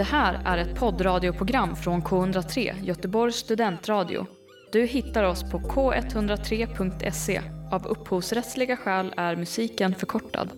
Det här är ett poddradioprogram från K103, Göteborgs studentradio. Du hittar oss på k103.se. Av upphovsrättsliga skäl är musiken förkortad.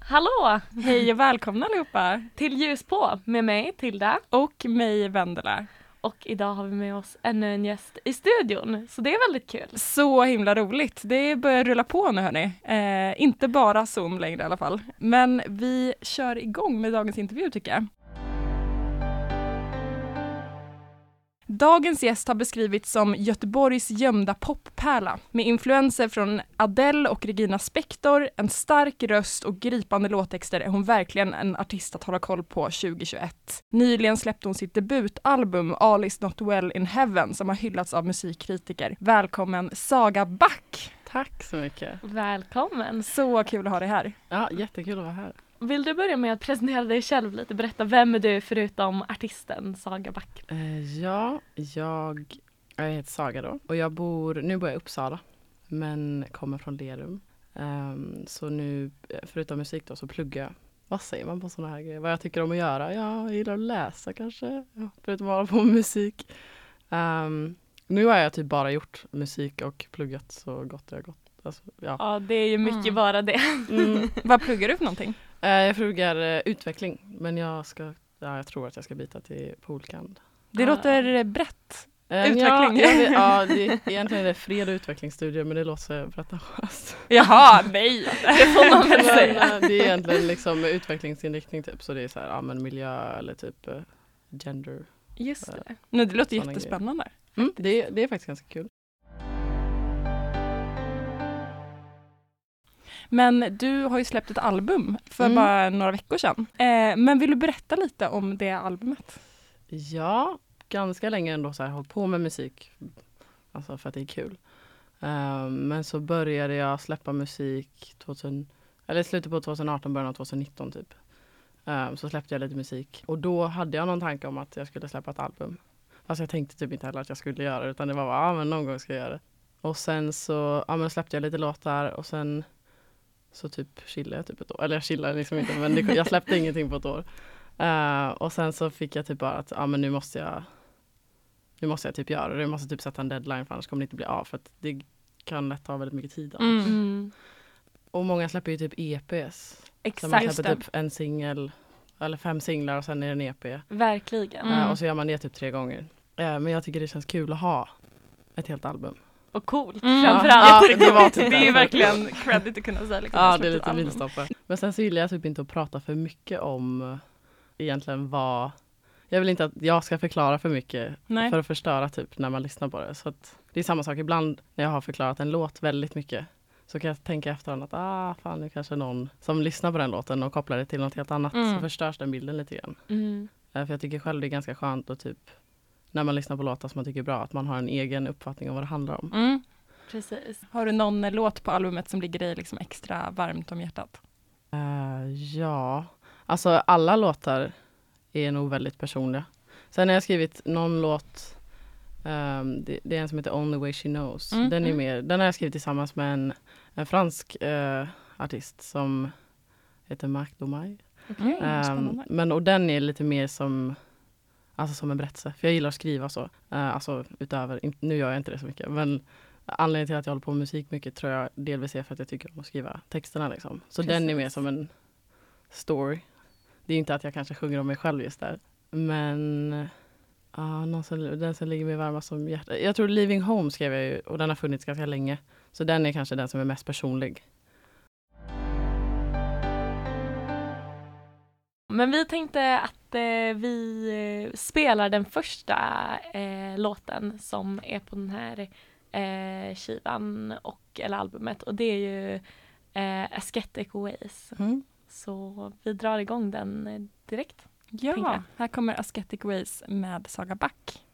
Hallå! Hej och välkomna allihopa! Till Ljus på med mig Tilda Och mig Vendela och idag har vi med oss ännu en gäst i studion så det är väldigt kul. Så himla roligt. Det börjar rulla på nu hörni. Eh, inte bara Zoom längre i alla fall. Men vi kör igång med dagens intervju tycker jag. Dagens gäst har beskrivits som Göteborgs gömda poppärla med influenser från Adele och Regina Spektor, en stark röst och gripande låttexter är hon verkligen en artist att hålla koll på 2021. Nyligen släppte hon sitt debutalbum All is not well in heaven som har hyllats av musikkritiker. Välkommen Saga Back! Tack så mycket. Välkommen! Så kul att ha dig här. Ja, jättekul att vara här. Vill du börja med att presentera dig själv lite? Berätta, vem är du förutom artisten Saga Back? Eh, ja, jag, jag heter Saga då och jag bor, nu bor jag i Uppsala men kommer från Lerum. Ehm, så nu, eh, förutom musik då, så pluggar jag. Vad säger man på sådana här grejer? Vad jag tycker om att göra? Ja, jag gillar att läsa kanske, ja, förutom att hålla på med musik. Ehm, nu har jag typ bara gjort musik och pluggat så gott det har gått. Alltså, ja. Ja, det är ju mycket Mm. bara det. Mm. Vad pluggar du för någonting? Eh, jag pluggar eh, utveckling men jag ska, ja, jag tror att jag ska byta till Polkand. Det låter brett. Eh, Utveckling. Ja, vet, ja det, egentligen är det fred och utvecklingsstudier men det låter så pretentiöst. Jaha, nej! Det får man väl Men, säga. det är egentligen liksom utvecklingsinriktning typ så det är så här, ja men miljö eller typ gender. Just det. Nej, det låter jättespännande. Mm, det, det är faktiskt ganska kul. Men du har ju släppt ett album för Mm. bara några veckor sedan. Eh, men vill du berätta lite om det albumet? Ja, ganska länge ändå så här hållit på med musik. Alltså för att det är kul. Eh, men så började jag släppa musik 2000, eller slutet på 2018, början av 2019 typ. Eh, så släppte jag lite musik och då hade jag någon tanke om att jag skulle släppa ett album. Alltså jag tänkte typ inte heller att jag skulle göra det utan det var bara, ja men någon gång ska jag göra det. Och sen så, ja men släppte jag lite låtar och sen så typ chillade jag typ ett år. Eller jag chillade liksom inte men det, jag släppte ingenting på ett år. Eh, och sen så fick jag typ bara att ja, men nu måste jag nu måste jag typ göra det. Jag måste typ sätta en deadline för annars kommer det inte bli av. För att det kan lätt ta väldigt mycket tid. annars. Mm. Och många släpper ju typ EPs. Så man Exakt. släpper typ en singel eller fem singlar och sen är det en EP. Verkligen. Mm. Eh, och så gör man det typ tre gånger. Eh, men jag tycker det känns kul att ha ett helt album. Och coolt Mm. framförallt. Ja, det var typ det är ju därför. verkligen credit att kunna säga. Liksom, Ja, det är lite milstolpe. Men sen så gillar jag typ inte att prata för mycket om eh, egentligen vad jag vill inte att jag ska förklara för mycket Nej. för att förstöra typ när man lyssnar på det. Så det är samma sak ibland när jag har förklarat en låt väldigt mycket så kan jag tänka efterhand att ah, fan är kanske någon som lyssnar på den låten och kopplar det till något helt annat Mm. så förstörs den bilden lite grann. Mm. Eh, För jag tycker själv det är ganska skönt att typ när man lyssnar på låtar som man tycker är bra att man har en egen uppfattning om vad det handlar om. Mm. Precis. Har du någon eh, låt på albumet som ligger dig liksom extra varmt om hjärtat? Eh, ja, alltså alla låtar är nog väldigt personliga. Sen har jag skrivit någon låt, ehm, det, det är en som heter Only Way She Knows. Mm, Den, är mm. mer, den har jag skrivit tillsammans med en, en fransk eh, artist som heter Marc Domay. Ehm, spännande. men och den är lite mer som Alltså som en berättelse, för jag gillar att skriva så. Eh, alltså utöver, nu gör jag inte det så mycket, men anledningen till att jag håller på med musik mycket tror jag delvis är för att jag tycker om att skriva texterna liksom. Så den är mer Precis. som en story. Det är inte att jag kanske sjunger om mig själv just där. Men ja, någon som, den som ligger mig varmast om hjärtat. Jag tror Leaving Home skrev jag ju och den har funnits ganska länge. Så den är kanske den som är mest personlig. Men vi tänkte att vi eh, spelar den första eh, låten som är på den här eh, skivan och eller albumet och det är ju eh, Ascetic Ways. Mm. Så vi drar igång den eh, direkt. Ja, här kommer Ascetic Ways med Saga Back.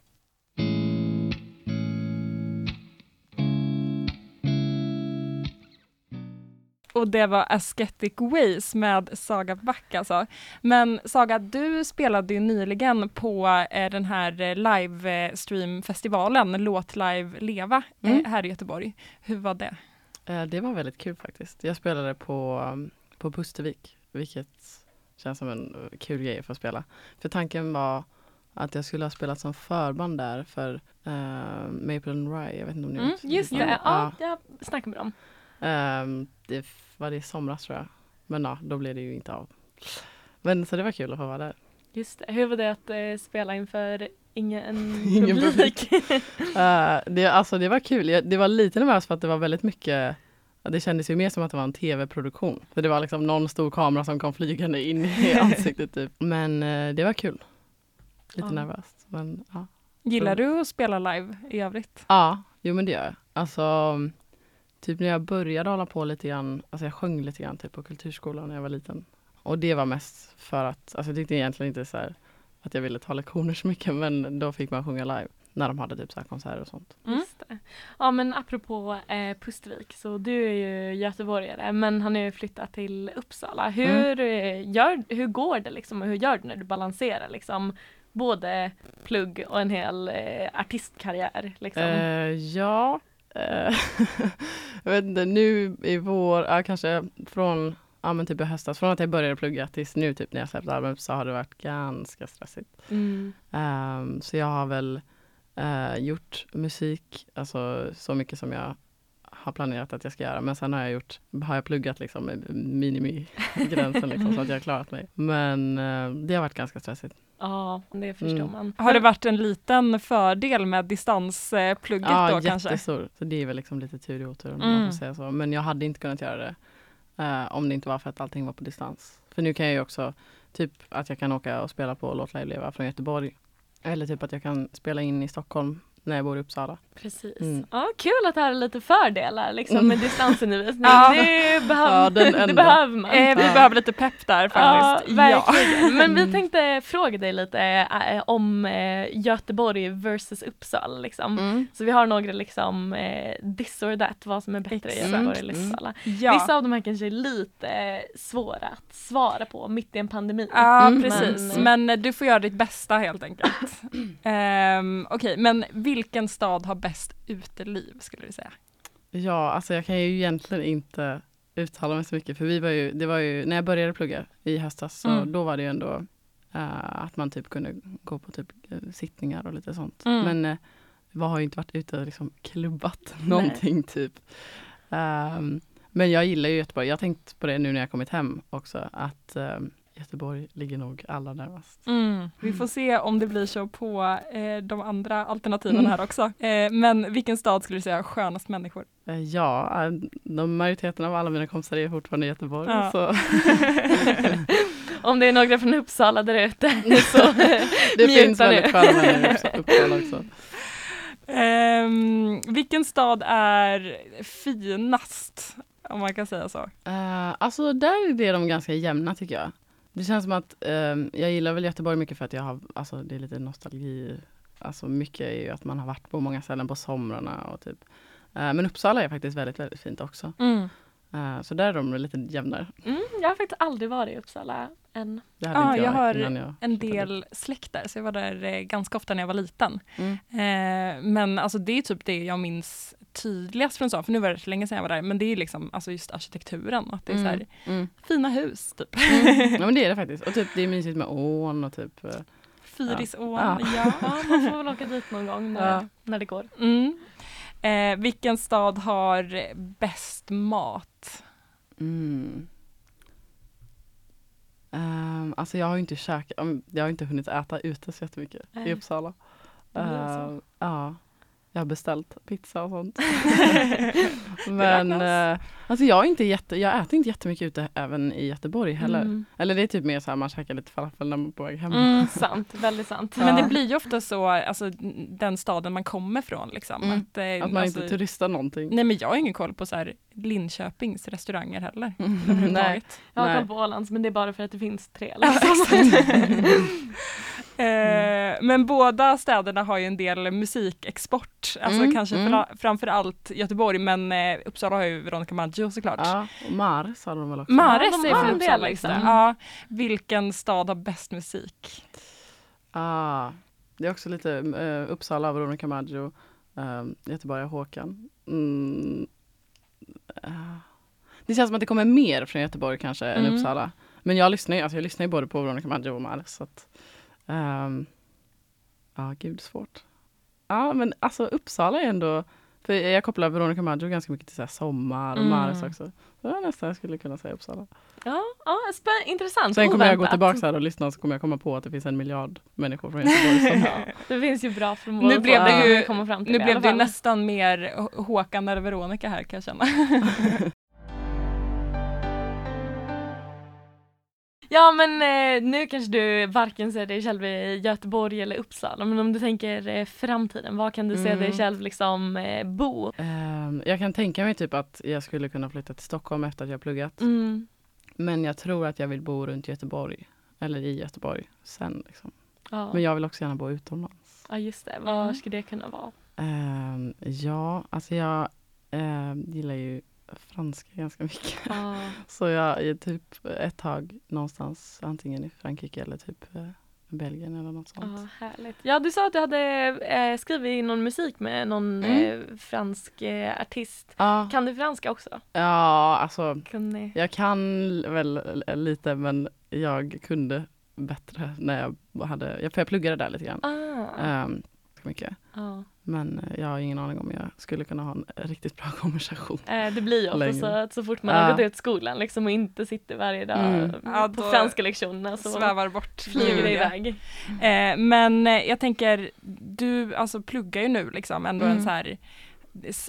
Och det var Ascetic Ways med Saga Back alltså. Men Saga, du spelade ju nyligen på eh, den här eh, livestreamfestivalen Låt Live Leva eh, Mm. här i Göteborg. Hur var det? Eh, det var väldigt kul faktiskt. Jag spelade på, um, på Pustervik, vilket känns som en eh, kul grej för att spela. För tanken var att jag skulle ha spelat som förband där för Maple and Rye. Jag vet inte om ni Mm, vet. just det, Ja. ja, jag snackade med dem. Ehm, det var det i somras tror jag. Men ja, då blev det ju inte av. Men så det var kul att få vara där. Just det. Hur var det att eh, spela inför ingen, Ingen publik? Eh, det, alltså det var kul. Jag, det var lite nervöst för att det var väldigt mycket det kändes ju mer som att det var en tv-produktion. För det var liksom någon stor kamera som kom flygande in i ansiktet typ. Men eh, det var kul. Lite Ja. nervöst. Men ja. Gillar du att spela live i övrigt? Ja, jo men det gör jag. Alltså, typ när jag började hålla på lite grann, alltså jag sjöng lite grann typ på kulturskolan när jag var liten. Och det var mest för att, alltså jag tyckte egentligen inte så här att jag ville ta lektioner så mycket men då fick man sjunga live när de hade typ så här konserter och sånt. Mm. Just det. Ja men apropå eh, Pustervik så du är ju göteborgare men han har ju flyttat till Uppsala. Hur, eh, gör, hur går det liksom och hur gör du när du balanserar liksom både plugg och en hel eh, artistkarriär liksom? Eh, ja, jag vet inte, nu i vår, ja, kanske från Ja men typ i höstas, från att jag började plugga tills nu typ när jag släppte albumet så har det varit ganska stressigt. Mm. Ehm, så jag har väl eh, gjort musik, alltså så mycket som jag har planerat att jag ska göra. Men sen har jag gjort, har jag pluggat liksom minimigränsen liksom, så att jag har klarat mig. Men eh, det har varit ganska stressigt. Ja, det förstår Mm. man. Har det varit en liten fördel med distansplugget Ja, då kanske? jättestor. Så det är väl liksom lite tur i otur om man Mm. får säga så. Men jag hade inte kunnat göra det eh, om det inte var för att allting var på distans. För nu kan jag ju också, typ att jag kan åka och spela på Låt Live Leva från Göteborg. Eller typ att jag kan spela in i Stockholm när jag bor i Uppsala. Precis. Mm. Ja, kul att det här är lite fördelar liksom Mm. med distansundervisning. Ja. Det, behöver, Ja, det behöver man. Eh, vi Ja. behöver lite pepp där Ja, faktiskt. verkligen. Men vi Mm. tänkte fråga dig lite eh, om eh, Göteborg versus Uppsala liksom. Mm. Så vi har några liksom eh, this or that, vad som är bättre i Exakt. Göteborg eller Mm. Uppsala. Ja. Vissa av de här kanske är lite svåra att svara på mitt i en pandemi. Ja, Mm, precis. men- Men, du får göra ditt bästa helt enkelt. um, Okej, men vilken stad har bäst uteliv skulle du säga? Ja, alltså jag kan ju egentligen inte uttala mig så mycket för vi var ju, det var ju, när jag började plugga i höstas så Mm. då var det ju ändå eh, att man typ kunde gå på typ eh, sittningar och lite sånt. Mm. Men uh, jag har ju inte varit ute och liksom klubbat någonting typ. Ehm, men jag gillar ju Göteborg. Jag har tänkt på det nu när jag kommit hem också att ehm, Göteborg ligger nog allra närmast. Mm. Vi får se om det blir så på eh, de andra alternativen Mm. här också. Eh, men vilken stad skulle du säga har skönast människor? Eh, ja, eh, de majoriteten av alla mina kompisar är fortfarande i Göteborg. Ja. Så Om det är några från Uppsala där ute så det finns väldigt sköna människor i Upps- Uppsala också. Ehm, vilken stad är finast? Om man kan säga så. Uh, alltså där är de ganska jämna tycker jag. Det känns som att ehm, jag gillar väl Göteborg mycket för att jag har, alltså det är lite nostalgi. Alltså mycket är ju att man har varit på många ställen på somrarna och typ. Eh, men Uppsala är faktiskt väldigt, väldigt fint också. Eh, så där är de lite jämnare. mm, Jag har faktiskt aldrig varit i Uppsala än. Det hade Ja, inte jag, jag har jag En del släkt där, så jag var där eh, ganska ofta när jag var liten. Mm. Eh, men alltså det är typ det jag minns tydligast från stan, för nu var det så länge sedan jag var där, men det är liksom alltså just arkitekturen, att det är så här Mm. fina hus typ. Mm. Ja men det är det faktiskt. Och typ det är mysigt med ån och typ eh, Fyrisån, Ja. ja. Ja, man får väl åka dit någon gång när, Ja. när det går. Mm. Eh, vilken stad har bäst mat? Mm. Um, alltså jag har ju inte käkat, jag har inte hunnit äta ute så jättemycket Nej. i Uppsala. Uh, ja, jag har beställt pizza och sånt. Men uh, alltså jag, är inte jätte, jag äter inte jättemycket ute även i Göteborg heller. Mm. Eller det är typ mer så här man käkar lite falafel när man är på väg hem. Mm. Sant, väldigt sant. Men Ja. det blir ju ofta så, alltså den staden man kommer från liksom. Mm. Att, eh, Att man alltså, inte turistar någonting. Nej men jag har ingen koll på så här Linköpings restauranger heller. Nej. överhuvudtaget. Jag har Nej. koll på Ålands men det är bara för att det finns tre. Liksom. Eh, men båda städerna har ju en del musikexport, alltså Mm, kanske mm. fra, framför allt Göteborg men eh, Uppsala har ju Veronica Maggio såklart. Ja, och Mares har de väl också. Mares Ja, de är från en del, Uppsala, liksom. det. Ja, vilken stad har bäst musik? Ah, det är också lite uh, Uppsala, Veronica Maggio, um, Göteborg, Håkan. Mm, eh, det känns som att det kommer mer från Göteborg kanske än Mm. Uppsala. Men jag lyssnar ju, alltså jag lyssnar ju både på Veronica Maggio och Mares. Så att, ehm, ja, gud svårt. Ja, men alltså Uppsala är ändå, för jag kopplar Veronica Maggio ganska mycket till så här sommar och Mm. Mares också. Så jag nästan jag skulle kunna säga Uppsala. Ja, ja spä- intressant. Sen kommer jag gå Oväntat. tillbaka här och lyssna så kommer jag komma på att det finns en miljard människor från Göteborg som Ja, det finns ju bra förmågor Nu blev det ju- komma fram till Nu blev det nästan mer Håkan eller Veronica här kan jag känna. Ja men eh, nu kanske du varken ser dig själv i Göteborg eller Uppsala men om du tänker eh, framtiden, var kan du se Mm. dig själv liksom eh, bo? Ehm, jag kan tänka mig typ att jag skulle kunna flytta till Stockholm efter att jag pluggat. Mm. Men jag tror att jag vill bo runt Göteborg. Eller i Göteborg sen. Liksom. Ja. Men jag vill också gärna bo utomlands. ja just det, var Mm. ska det kunna vara? Ehm, ja, alltså jag ehm, gillar ju franska ganska mycket. Ja. Så jag är typ ett tag någonstans antingen i Frankrike eller typ eh, Belgien eller något sånt. Ja, härligt. Ja, du sa att du hade eh, skrivit någon musik med någon Mm. eh, fransk eh, artist. Ja, Kan du franska också? ja, alltså ni? jag kan väl lite men jag kunde bättre när jag hade, jag, för jag pluggade där lite grann. Ah, ganska mycket. Men eh, jag har ingen aning om jag skulle kunna ha en riktigt bra konversation. Eh, det blir ju ofta så att så fort man Ja. har gått ut skolan liksom och inte sitter varje dag Mm. mm, Ja, på franska lektionerna så Svävar bort. flyger det Mm. iväg. Eh, men eh, jag tänker, du alltså pluggar ju nu liksom ändå Mm. en så här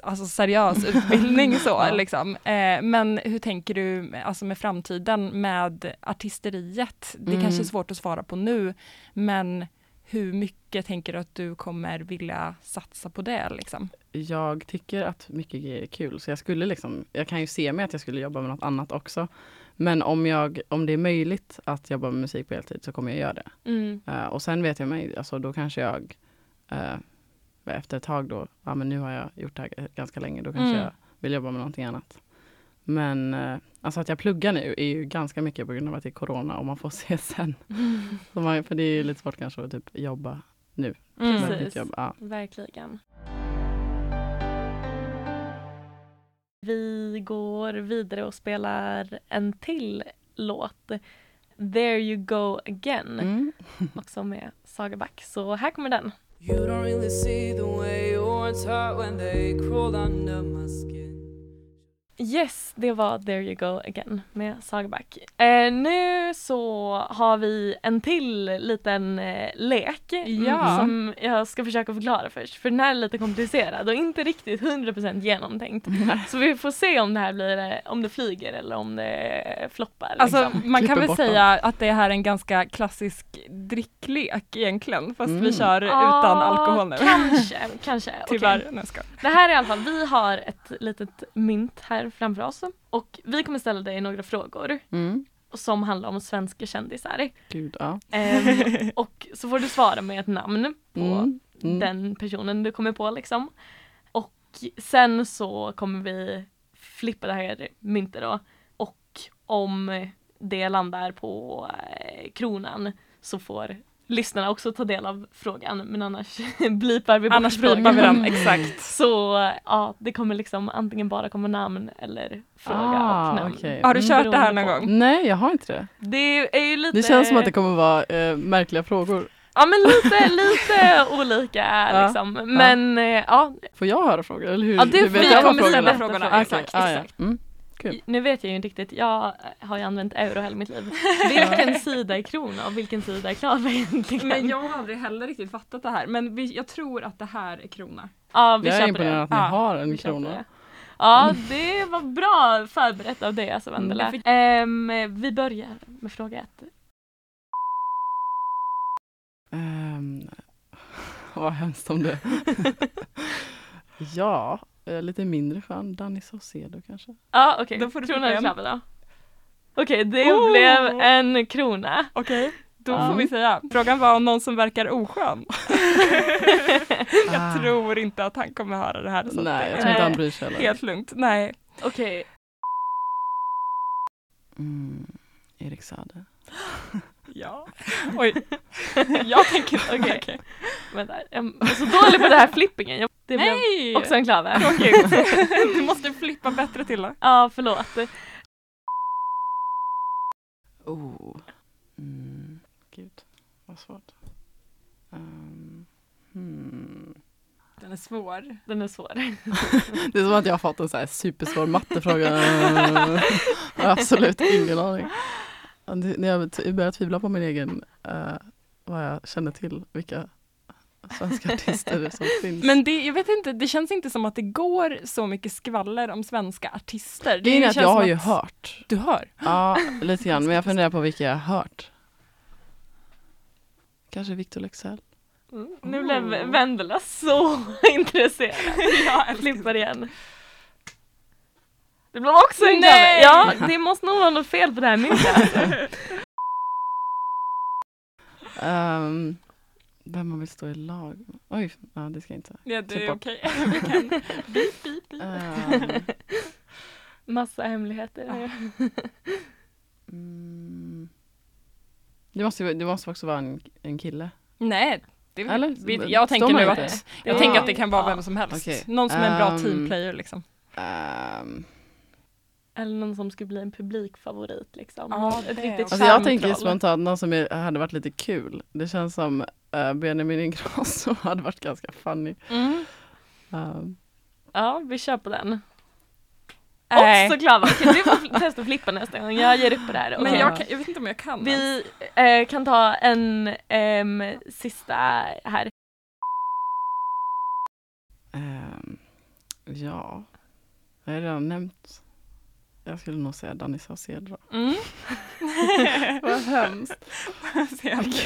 Alltså seriös utbildning så Ja. liksom. Eh, men hur tänker du alltså med framtiden med artisteriet? Det Mm. kanske är svårt att svara på nu, men hur mycket tänker du att du kommer vilja satsa på det liksom? Jag tycker att mycket grejer är kul så jag skulle liksom, jag kan ju se mig att jag skulle jobba med något annat också. Men om, jag, om det är möjligt att jobba med musik på heltid så kommer jag göra det. Mm. Eh, och sen vet jag mig, alltså då kanske jag eh, efter ett tag då, ja men nu har jag gjort det här ganska länge, då kanske Mm. jag vill jobba med någonting annat. Men eh, alltså att jag pluggar nu är ju ganska mycket på grund av att det är corona och man får se sen. Så man, för det är ju lite svårt kanske att typ jobba nu. med Precis. jobb. Ja. Verkligen. Vi går vidare och spelar en till låt. There you go again. Mm. Också med Saga Back. Så här kommer den. You don't really see the way your words hurt when they crawled under my skin. Yes, det var There you go again med Sagerback. Eh, nu så har vi en till liten eh, lek Ja. som jag ska försöka förklara först. För den här är lite komplicerad och inte riktigt 100% genomtänkt. Så vi får se om det här blir, eh, om det flyger eller om det floppar. Alltså Liksom. man kan väl bort säga att det här är en ganska klassisk dricklek egentligen, fast vi Mm. kör utan Ja, alkohol nu. Kanske, kanske. Tyvärr. Skojar. Det här är i alla fall, vi har ett litet mynt här framför oss och vi kommer ställa dig några frågor Mm. som handlar om svenska kändisar. Gud, ja. Ehm, och så får du svara med ett namn på Mm. Mm. den personen du kommer på liksom. Och sen så kommer vi flippa det här myntet då och om det landar på eh, kronan så får lyssnarna också ta del av frågan men annars blipar vi bort Annars frågan. blipar vi den, exakt. Så ja, det kommer liksom antingen bara komma namn eller fråga Ah, och namn. okej. Har du kört det här någon på. gång? Nej, jag har inte det. Det är ju lite Det känns som att det kommer vara eh, märkliga frågor. Ja men lite, lite olika Ja, liksom. Men eh, ja, Får jag höra frågor? Eller hur, Ja, det hur vi jag vad kommer ställa frågorna frågorna. Ah, Exakt, okej. Ah, ja. exakt. Mm. Kul. nu vet jag ju inte riktigt, jag har ju använt euro hela mitt liv. Vilken sida är krona och vilken sida är Klara egentligen? Men jag har aldrig heller riktigt fattat det här, men vi, jag tror att det här är krona. ja, vi Jag är imponerad att ni Ja, har en krona. det. Ja, det var bra förberett av dig alltså Vendela. Mm, Ehm, vi börjar med fråga ett. Um, vad hemskt om det. ja, eh, lite mindre skön. Danny Saucedo kanske. Ja okej, Då får du krona eller flippa klabbe då? Okej, det Oh! blev en krona. Okej, då Ja. får vi säga. Frågan var om någon som verkar oskön. jag Ah. tror inte att han kommer höra det här. Så Nej, jag tror inte han bryr sig heller. Helt lugnt. Nej. Okej, Mm, Erik Saade. Ja. Oj. jag tänker inte. Okej. Okej. vänta. Jag är så dålig på det här flippingen. Jag Det Nej! blev också en klave. Tråkigt. du måste flippa bättre till det. Ja, förlåt. Oh. Mm. Gud, vad svårt. Um. Hmm. Den är svår. Den är svår. Det är som att jag har fått en så här supersvår mattefråga. Absolut ingen aning. När jag börjar tvivla på min egen, eh, vad jag känner till, vilka svenska artister som finns. Men det, jag vet inte, det känns inte som att det går så mycket skvaller om svenska artister. Grejen är att jag har som ju att- hört. Du hör? Ja, lite grann. Men jag funderar på vilka jag har hört. Kanske Victor Leksell. Mm. Nu blev Vendela så intresserad. Jag flippar igen. Det blev också en. Nej! Ja, det måste nog vara något fel på det här myntet. Um, vem man vill stå i lag med. Oj, ja, det ska jag inte. Ja, det Typ är bort. okej. Vi kan- Beep, beep, beep. Ehm, Massa hemligheter. mm, det, måste, ju- det måste också vara en, en kille. Nej, det, Eller? vi, jag tänker nu inte? att jag Ja. tänker att det kan vara Ja. vem som helst. Okej. Någon som är en bra Ehm, teamplayer liksom. Ehm, Eller någon som skulle bli en publikfavorit liksom. Ja, också. alltså jag tänker spontant någon som är, hade varit lite kul. Det känns som uh, Benjamin Ingrosso hade varit ganska funny. Mm. Ehm, Ja, vi kör på den. Nej. Också klava. Okej, du får testa att flippa nästa gång. Jag ger upp på det här. Men Okej. jag, kan, jag vet inte om jag kan. Vi eh, kan ta en ehm, sista här. ehm, ja, jag har redan nämnt. Jag skulle nog säga Danny Saucedo. Mm. Vad hemskt.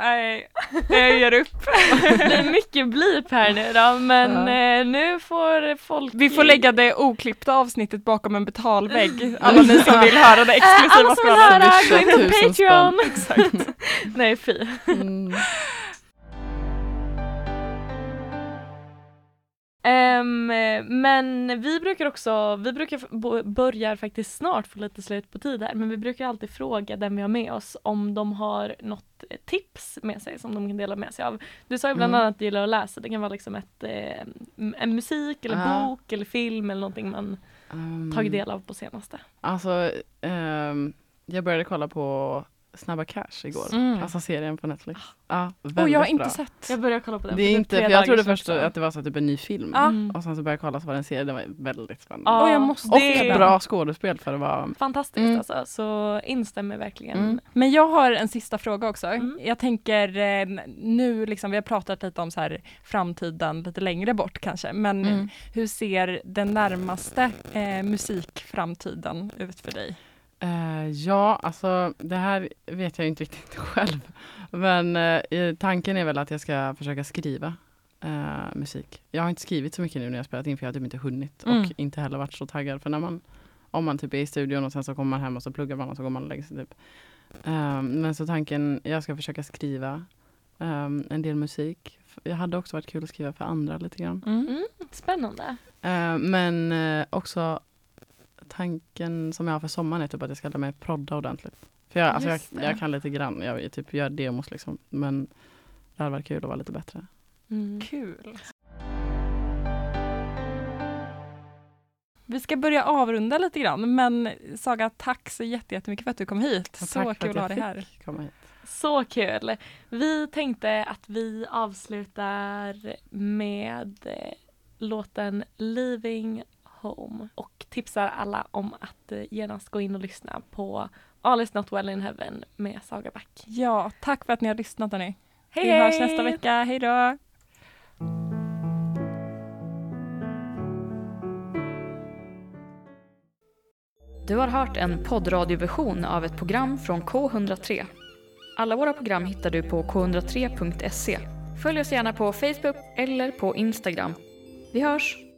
Nej, jag ger upp. Det blir mycket blip här nu då men Ja. eh, nu får folk Vi får lägga det oklippta avsnittet bakom en betalvägg. Alla ni som vill höra det Eh, exklusiva alla som vill skvallret. höra, gå in på Patreon! Exakt. Nej fy. Mm. Ehm, men vi brukar också, vi brukar börjar faktiskt snart få lite slut på tid här, men vi brukar alltid fråga den vi har med oss om de har något eh, tips med sig som de kan dela med sig av. Du sa ju bland Mm. annat att du gillar att läsa, det kan vara liksom ett, eh, en musik eller Ja. bok eller film eller någonting man Ehm, tagit del av på senaste. Alltså, ehm, jag började kolla på Snabba Cash igår. Mm. Alltså serien på Netflix. Ja, Och jag har inte bra. sett. Jag börjar kolla på den Det är för inte, för jag trodde först också. att det var så typ en ny film. Ja. Mm. Och sen så började jag kolla så var det en serie, den var väldigt spännande. Ja, Och jag måste Och den. bra skådespel för att vara... Fantastiskt Mm. alltså, så instämmer verkligen. Mm. Men jag har en sista fråga också. Mm. Jag tänker eh, nu, liksom, vi har pratat lite om så här, framtiden lite längre bort kanske, men Mm. hur ser den närmaste eh, musikframtiden ut för dig? Eh, ja, alltså det här vet jag inte riktigt själv. Men eh, tanken är väl att jag ska försöka skriva eh, musik. Jag har inte skrivit så mycket nu när jag spelat in för jag har typ inte hunnit Mm. och inte heller varit så taggad. För när man, om man typ är i studion och sen så kommer man hem och så pluggar man och så går man och lägger sig typ. Eh, men så tanken, jag ska försöka skriva eh, en del musik. Jag hade också varit kul att skriva för andra lite grann. Mm. Spännande. Eh, men också tanken som jag har för sommaren är typ att jag ska lära mig prodda ordentligt. För jag, alltså jag, jag kan lite grann, jag typ gör demos liksom. Men det hade varit kul att vara lite bättre. Mm. Kul. Vi ska börja avrunda lite grann, men Saga, tack så jätte- jättemycket för att du kom hit. Så kul att ha dig här. komma hit. Så kul! Vi tänkte att vi avslutar med eh, låten Leaving Home och tipsar alla om att eh, genast gå in och lyssna på All is not well in heaven med Saga Back. Ja, tack för att ni har lyssnat hörni. Hej Vi hörs nästa vecka, hej då! Du har hört en poddradioversion av ett program från K103. Alla våra program hittar du på k103.se. Följ oss gärna på Facebook eller på Instagram. Vi hörs!